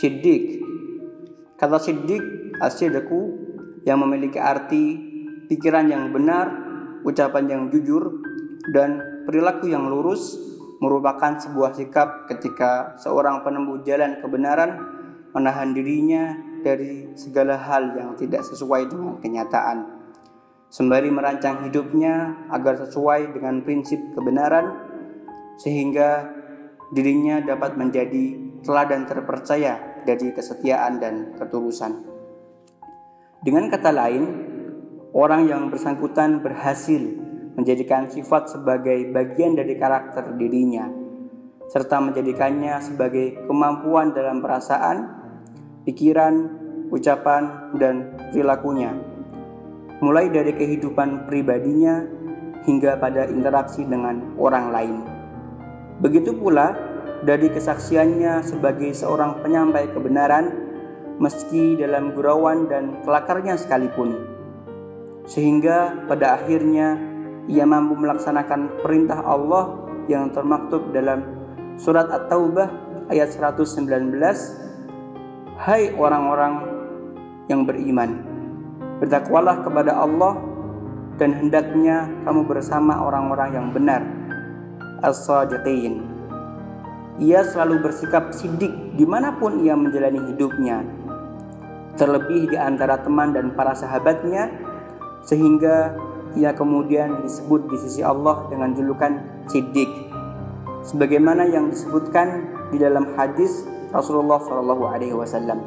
Siddiq. Kata siddiq asyidku yang memiliki arti pikiran yang benar, ucapan yang jujur, dan perilaku yang lurus merupakan sebuah sikap ketika seorang penempuh jalan kebenaran menahan dirinya dari segala hal yang tidak sesuai dengan kenyataan. Sembari merancang hidupnya agar sesuai dengan prinsip kebenaran sehingga dirinya dapat menjadi teladan terpercaya dari kesetiaan dan ketulusan. Dengan kata lain, orang yang bersangkutan berhasil menjadikan sifat sebagai bagian dari karakter dirinya, serta menjadikannya sebagai kemampuan dalam perasaan, pikiran, ucapan, dan perilakunya, mulai dari kehidupan pribadinya hingga pada interaksi dengan orang lain. Begitu pula dari kesaksiannya sebagai seorang penyampai kebenaran meski dalam gurauan dan kelakarnya sekalipun. Sehingga pada akhirnya ia mampu melaksanakan perintah Allah yang termaktub dalam surat At-Taubah ayat 119 Hai orang-orang yang beriman bertakwalah kepada Allah dan hendaknya kamu bersama orang-orang yang benar. As-sadiqin ia selalu bersikap sidik di mana pun ia menjalani hidupnya, terlebih di antara teman dan para sahabatnya, sehingga ia kemudian disebut di sisi Allah dengan julukan sidik, sebagaimana yang disebutkan di dalam hadis Rasulullah Shallallahu Alaihi Wasallam.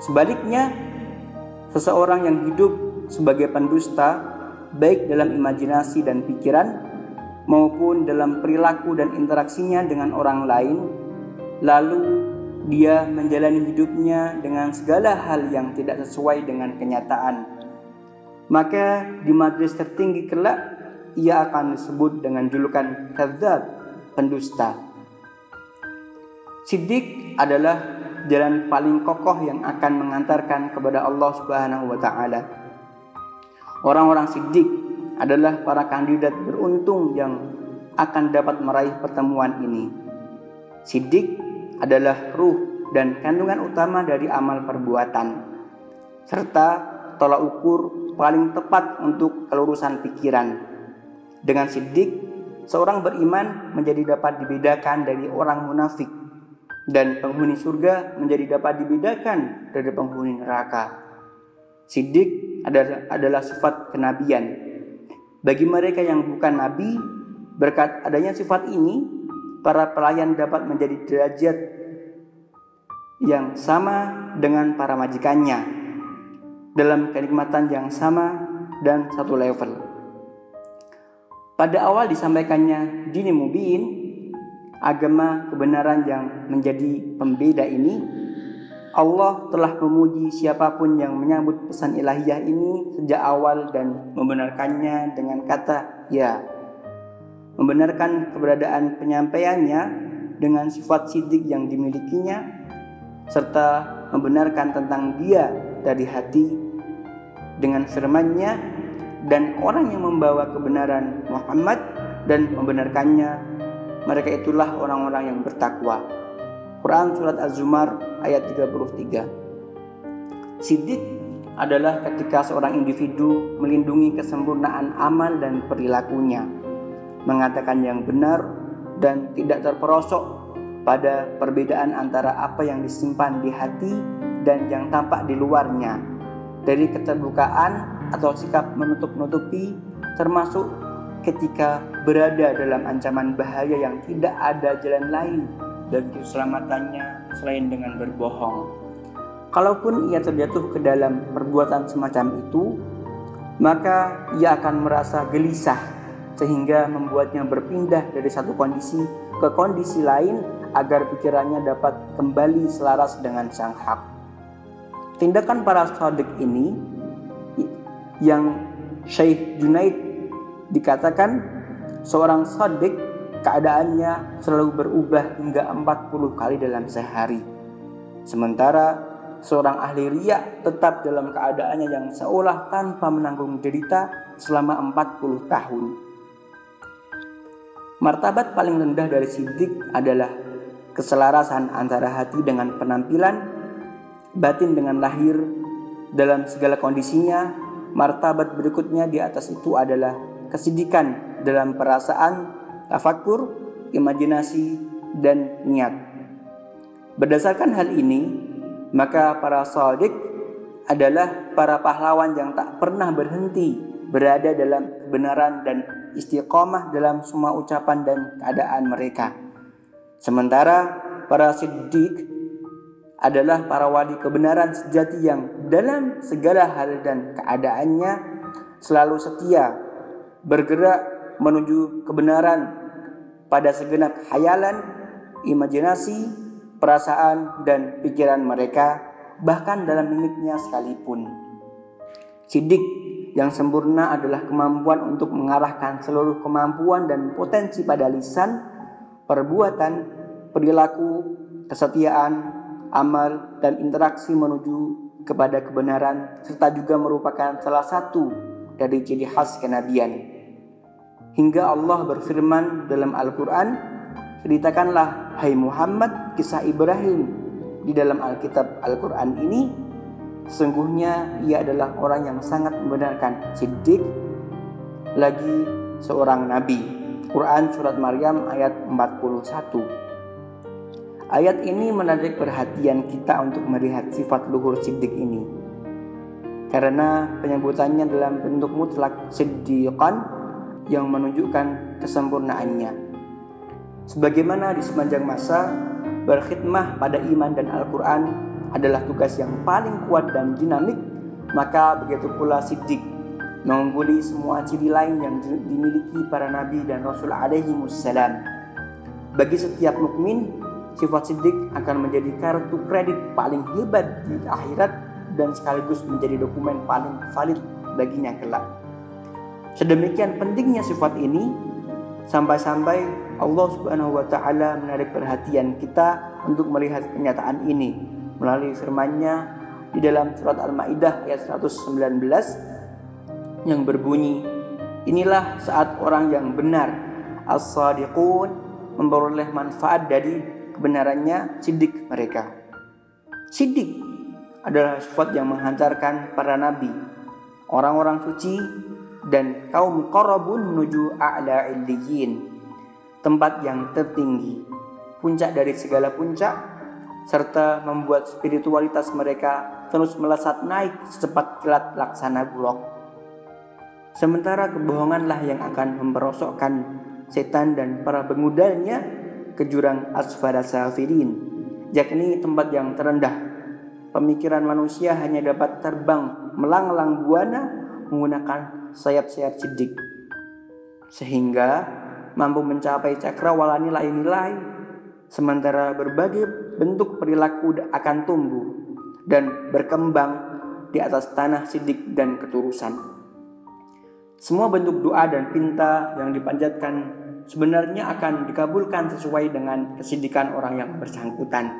Sebaliknya, seseorang yang hidup sebagai pendusta, baik dalam imajinasi dan pikiran, maupun dalam perilaku dan interaksinya dengan orang lain, lalu dia menjalani hidupnya dengan segala hal yang tidak sesuai dengan kenyataan. Maka di majelis tertinggi kelak ia akan disebut dengan julukan kadzab, pendusta. Siddiq adalah jalan paling kokoh yang akan mengantarkan kepada Allah Subhanahu wa taala. Orang-orang siddiq adalah para kandidat beruntung yang akan dapat meraih pertemuan ini. Sidik adalah ruh dan kandungan utama dari amal perbuatan, serta tolak ukur paling tepat untuk kelurusan pikiran. Dengan sidik, seorang beriman menjadi dapat dibedakan dari orang munafik, dan penghuni surga menjadi dapat dibedakan dari penghuni neraka. Sidik adalah, adalah sifat kenabian bagi mereka yang bukan nabi, berkat adanya sifat ini, para pelayan dapat menjadi derajat yang sama dengan para majikannya dalam kenikmatan yang sama dan satu level. Pada awal disampaikannya dini mubin, agama kebenaran yang menjadi pembeda ini Allah telah memuji siapa pun yang menyambut pesan ilahiyah ini sejak awal dan membenarkannya dengan kata ya. Membenarkan keberadaan penyampaiannya dengan sifat sidik yang dimilikinya serta membenarkan tentang dia dari hati dengan firman-Nya dan orang yang membawa kebenaran Muhammad dan membenarkannya mereka itulah orang-orang yang bertakwa. Quran Surat Az-Zumar ayat 33 Sidik adalah ketika seorang individu melindungi kesempurnaan amal dan perilakunya Mengatakan yang benar dan tidak terperosok pada perbedaan antara apa yang disimpan di hati dan yang tampak di luarnya Dari keterbukaan atau sikap menutup-nutupi termasuk ketika berada dalam ancaman bahaya yang tidak ada jalan lain dan keselamatannya selain dengan berbohong. Kalaupun ia terjatuh ke dalam perbuatan semacam itu, maka ia akan merasa gelisah sehingga membuatnya berpindah dari satu kondisi ke kondisi lain agar pikirannya dapat kembali selaras dengan sang hak. Tindakan para sadik ini yang Syekh Junaid dikatakan seorang sadik keadaannya selalu berubah hingga 40 kali dalam sehari. Sementara seorang ahli riak tetap dalam keadaannya yang seolah tanpa menanggung derita selama 40 tahun. Martabat paling rendah dari sidik adalah keselarasan antara hati dengan penampilan, batin dengan lahir dalam segala kondisinya. Martabat berikutnya di atas itu adalah kesidikan dalam perasaan, tafakur, imajinasi, dan niat. Berdasarkan hal ini, maka para sadiq adalah para pahlawan yang tak pernah berhenti berada dalam kebenaran dan istiqomah dalam semua ucapan dan keadaan mereka. Sementara para siddiq adalah para wali kebenaran sejati yang dalam segala hal dan keadaannya selalu setia bergerak menuju kebenaran pada segenap hayalan, imajinasi, perasaan, dan pikiran mereka, bahkan dalam mimiknya sekalipun. Sidik yang sempurna adalah kemampuan untuk mengarahkan seluruh kemampuan dan potensi pada lisan, perbuatan, perilaku, kesetiaan, amal, dan interaksi menuju kepada kebenaran serta juga merupakan salah satu dari ciri khas kenabian. Hingga Allah berfirman dalam Al-Quran, ceritakanlah hai Muhammad kisah Ibrahim di dalam Alkitab Al-Quran ini Sesungguhnya ia adalah orang yang sangat membenarkan Siddiq lagi seorang nabi. Quran surat Maryam ayat 41. Ayat ini menarik perhatian kita untuk melihat sifat luhur siddiq ini. Karena penyebutannya dalam bentuk mutlak siddiqan yang menunjukkan kesempurnaannya. Sebagaimana di sepanjang masa, berkhidmah pada iman dan Al-Quran adalah tugas yang paling kuat dan dinamik, maka begitu pula siddiq mengungguli semua ciri lain yang dimiliki para nabi dan rasul alaihi Bagi setiap mukmin, sifat sidik akan menjadi kartu kredit paling hebat di akhirat dan sekaligus menjadi dokumen paling valid baginya kelak. Sedemikian pentingnya sifat ini sampai-sampai Allah Subhanahu wa taala menarik perhatian kita untuk melihat kenyataan ini melalui firman-Nya di dalam surat Al-Maidah ayat 119 yang berbunyi Inilah saat orang yang benar as-sadiqun memperoleh manfaat dari kebenarannya sidik mereka. Sidik adalah sifat yang menghantarkan para nabi, orang-orang suci dan kaum korobun menuju a'la illiyin, tempat yang tertinggi, puncak dari segala puncak, serta membuat spiritualitas mereka terus melesat naik secepat kilat laksana bulok. Sementara kebohonganlah yang akan memperosokkan setan dan para pengudanya ke jurang asfara safirin, yakni tempat yang terendah. Pemikiran manusia hanya dapat terbang melang-lang buana menggunakan sayap-sayap sidik. Sehingga mampu mencapai cakrawala nilai-nilai, sementara berbagai bentuk perilaku akan tumbuh dan berkembang di atas tanah sidik dan keturusan. Semua bentuk doa dan pinta yang dipanjatkan sebenarnya akan dikabulkan sesuai dengan kesidikan orang yang bersangkutan.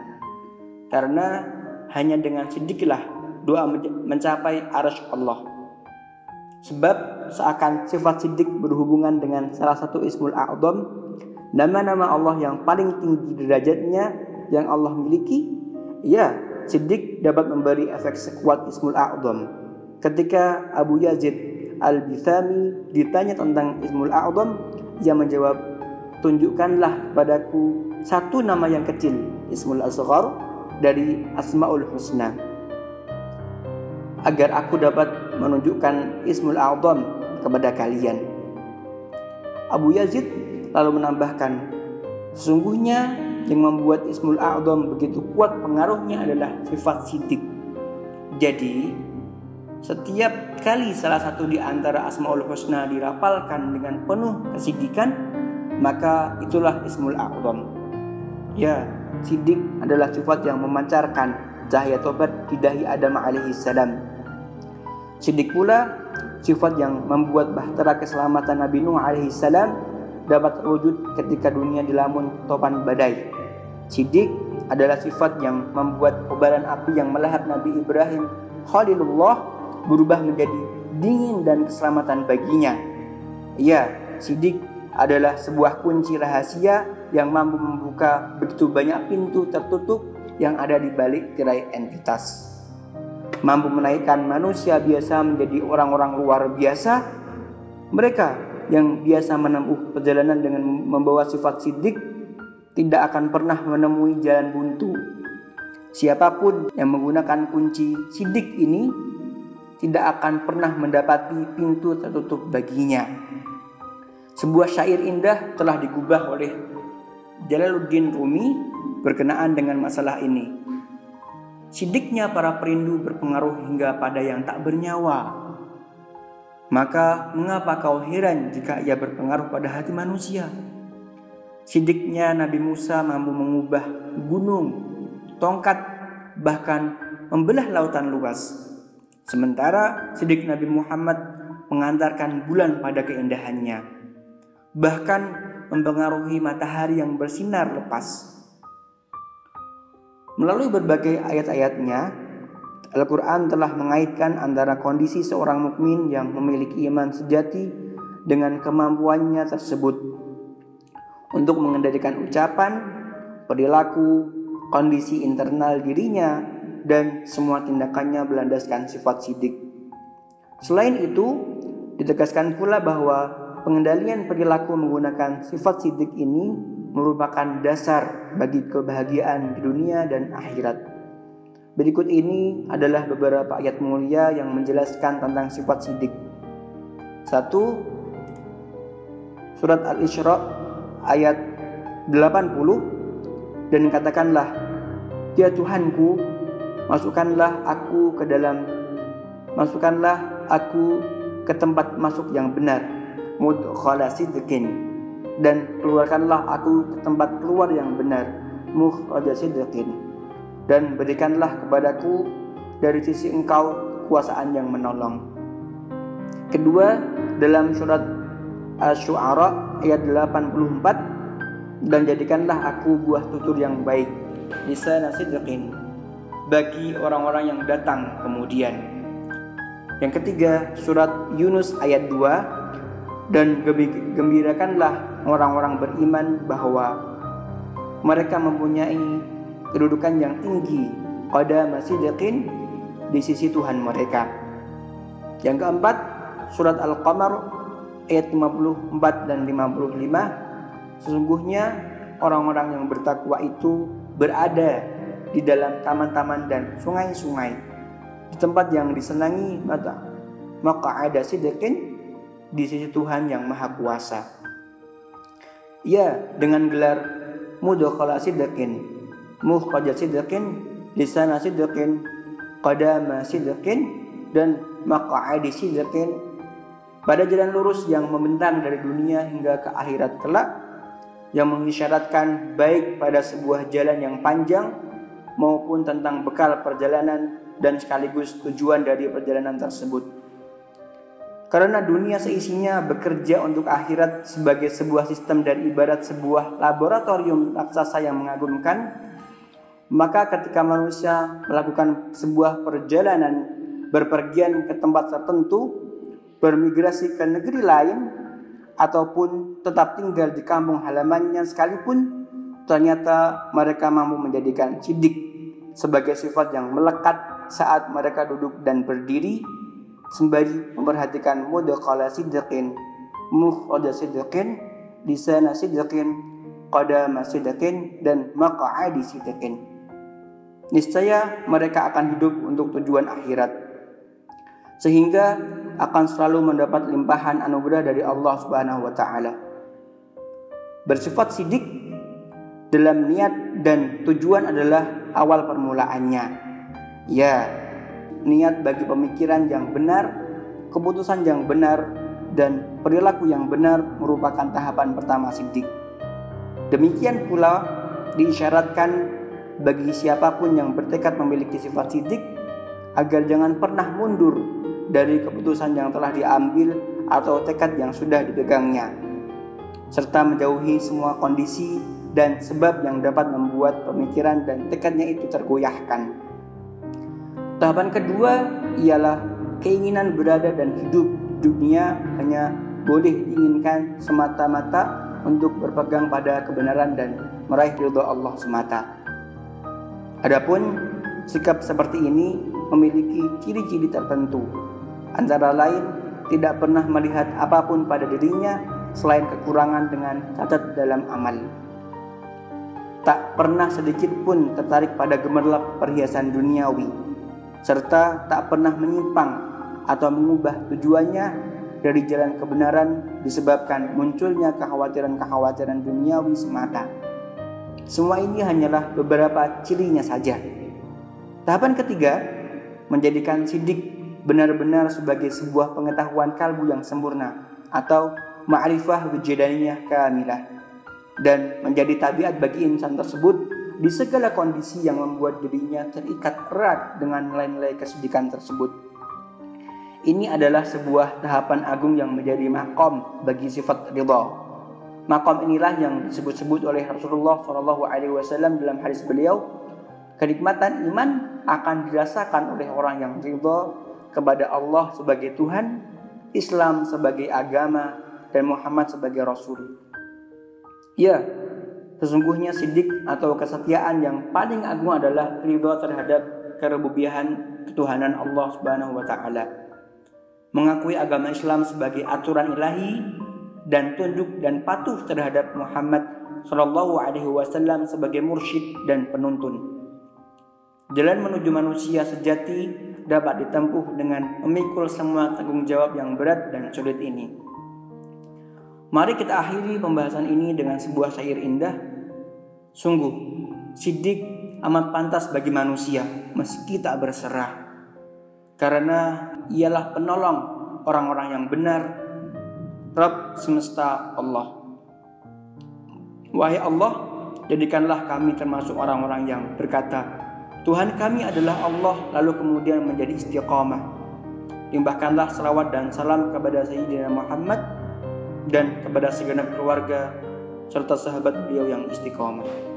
Karena hanya dengan sedikitlah doa mencapai arus Allah. Sebab seakan sifat sidik berhubungan dengan salah satu ismul a'zam, nama-nama Allah yang paling tinggi derajatnya yang Allah miliki, ya sidik dapat memberi efek sekuat ismul a'zam. Ketika Abu Yazid Al-Bithami ditanya tentang ismul a'zam, ia menjawab, tunjukkanlah padaku satu nama yang kecil, Ismul Asghar dari Asmaul Husna. Agar aku dapat menunjukkan Ismul A'zam kepada kalian. Abu Yazid lalu menambahkan, sesungguhnya yang membuat Ismul A'zam begitu kuat pengaruhnya adalah sifat sidik. Jadi, setiap kali salah satu di antara Asmaul Husna dirapalkan dengan penuh kesidikan, maka itulah Ismul A'zam. Ya, sidik adalah sifat yang memancarkan cahaya tobat di dahi Adam alaihi salam. Sidik pula sifat yang membuat bahtera keselamatan Nabi Nuh alaihi salam dapat terwujud ketika dunia dilamun topan badai. Sidik adalah sifat yang membuat kobaran api yang melahap Nabi Ibrahim Khalilullah berubah menjadi dingin dan keselamatan baginya. Ya, sidik adalah sebuah kunci rahasia yang mampu membuka begitu banyak pintu tertutup yang ada di balik tirai entitas. Mampu menaikkan manusia biasa menjadi orang-orang luar biasa. Mereka yang biasa menempuh perjalanan dengan membawa sifat sidik tidak akan pernah menemui jalan buntu. Siapa pun yang menggunakan kunci sidik ini tidak akan pernah mendapati pintu tertutup baginya. Sebuah syair indah telah digubah oleh Jalaluddin Rumi berkenaan dengan masalah ini. Sidiknya para perindu berpengaruh hingga pada yang tak bernyawa. Maka mengapa kau heran jika ia berpengaruh pada hati manusia? Sidiknya Nabi Musa mampu mengubah gunung, tongkat, bahkan membelah lautan luas. Sementara sidik Nabi Muhammad mengantarkan bulan pada keindahannya. Bahkan mempengaruhi matahari yang bersinar lepas. Melalui berbagai ayat-ayatnya, Al-Quran telah mengaitkan antara kondisi seorang mukmin yang memiliki iman sejati dengan kemampuannya tersebut untuk mengendalikan ucapan, perilaku, kondisi internal dirinya, dan semua tindakannya berlandaskan sifat sidik. Selain itu, ditegaskan pula bahwa pengendalian perilaku menggunakan sifat sidik ini merupakan dasar bagi kebahagiaan di dunia dan akhirat. Berikut ini adalah beberapa ayat mulia yang menjelaskan tentang sifat sidik. Satu, Surat Al-Isra ayat 80 dan katakanlah Ya Tuhanku masukkanlah aku ke dalam masukkanlah aku ke tempat masuk yang benar mudkhala sidqin dan keluarkanlah aku ke tempat keluar yang benar mukhraja sidqin dan berikanlah kepadaku dari sisi engkau kuasaan yang menolong. Kedua dalam surat Asy-Syu'ara ayat 84 dan jadikanlah aku buah tutur yang baik bisa nasidqin bagi orang-orang yang datang kemudian. Yang ketiga surat Yunus ayat 2 dan gembirakanlah orang-orang beriman bahwa mereka mempunyai kedudukan yang tinggi pada masyidikin di sisi Tuhan mereka. Yang keempat, surat Al-Qamar ayat 54 dan 55 sesungguhnya orang-orang yang bertakwa itu berada di dalam taman-taman dan sungai-sungai di tempat yang disenangi mata maka ada sidekin di sisi Tuhan yang maha kuasa ya dengan gelar mudakhala sidekin mukhraja sidekin lisan sidekin qadama sidekin dan maq'adi sidekin pada jalan lurus yang membentang dari dunia hingga ke akhirat kelak yang mengisyaratkan baik pada sebuah jalan yang panjang maupun tentang bekal perjalanan dan sekaligus tujuan dari perjalanan tersebut. Karena dunia seisinya bekerja untuk akhirat sebagai sebuah sistem dan ibarat sebuah laboratorium raksasa yang mengagumkan, maka ketika manusia melakukan sebuah perjalanan berpergian ke tempat tertentu, bermigrasi ke negeri lain ataupun tetap tinggal di kampung halamannya sekalipun ternyata mereka mampu menjadikan sidik sebagai sifat yang melekat saat mereka duduk dan berdiri sembari memperhatikan mudaqala sidqin mukhraja sidqin lisana sidqin qadama sidqin dan maq'adi sidqin niscaya mereka akan hidup untuk tujuan akhirat sehingga akan selalu mendapat limpahan anugerah dari Allah Subhanahu wa taala. Bersifat sidik dalam niat dan tujuan adalah awal permulaannya. Ya, niat bagi pemikiran yang benar, keputusan yang benar dan perilaku yang benar merupakan tahapan pertama sidik. Demikian pula diisyaratkan bagi siapa pun yang bertekad memiliki sifat sidik agar jangan pernah mundur dari keputusan yang telah diambil atau tekad yang sudah dipegangnya, serta menjauhi semua kondisi dan sebab yang dapat membuat pemikiran dan tekadnya itu tergoyahkan. Tahapan kedua ialah keinginan berada dan hidup dunia hanya boleh diinginkan semata-mata untuk berpegang pada kebenaran dan meraih ridho Allah semata. Adapun sikap seperti ini memiliki ciri-ciri tertentu, antara lain tidak pernah melihat apa pun pada dirinya selain kekurangan dengan cacat dalam amal. Tak pernah sedikit pun tertarik pada gemerlap perhiasan duniawi, serta tak pernah menyimpang atau mengubah tujuannya dari jalan kebenaran disebabkan munculnya kekhawatiran-kekhawatiran duniawi semata. Semua ini hanyalah beberapa cirinya saja. Tahapan ketiga, menjadikan sidik benar-benar sebagai sebuah pengetahuan kalbu yang sempurna atau ma'rifah wujudaniyah kamilah dan menjadi tabiat bagi insan tersebut di segala kondisi yang membuat dirinya terikat erat dengan nilai-nilai kesedikan tersebut. Ini adalah sebuah tahapan agung yang menjadi makom bagi sifat ridha. Makom inilah yang disebut-sebut oleh Rasulullah Shallallahu Alaihi Wasallam dalam hadis beliau, kenikmatan iman akan dirasakan oleh orang yang ridha kepada Allah sebagai Tuhan, Islam sebagai agama, dan Muhammad sebagai Rasul. Ya, sesungguhnya sidik atau kesetiaan yang paling agung adalah ridha terhadap kerububiahan ketuhanan Allah Subhanahu wa taala mengakui agama Islam sebagai aturan ilahi dan tunduk dan patuh terhadap Muhammad Shallallahu Alaihi Wasallam sebagai mursyid dan penuntun. Jalan menuju manusia sejati dapat ditempuh dengan memikul semua tanggung jawab yang berat dan sulit ini. Mari kita akhiri pembahasan ini dengan sebuah syair indah. Sungguh, sidik amat pantas bagi manusia meski tak berserah. Karena ialah penolong orang-orang yang benar Rabb semesta Allah. Wahai Allah jadikanlah kami termasuk orang-orang yang berkata Tuhan kami adalah Allah lalu kemudian menjadi istiqamah. Limbahkanlah salawat dan salam kepada Sayyidina Muhammad dan kepada segenap keluarga serta sahabat beliau yang istiqamah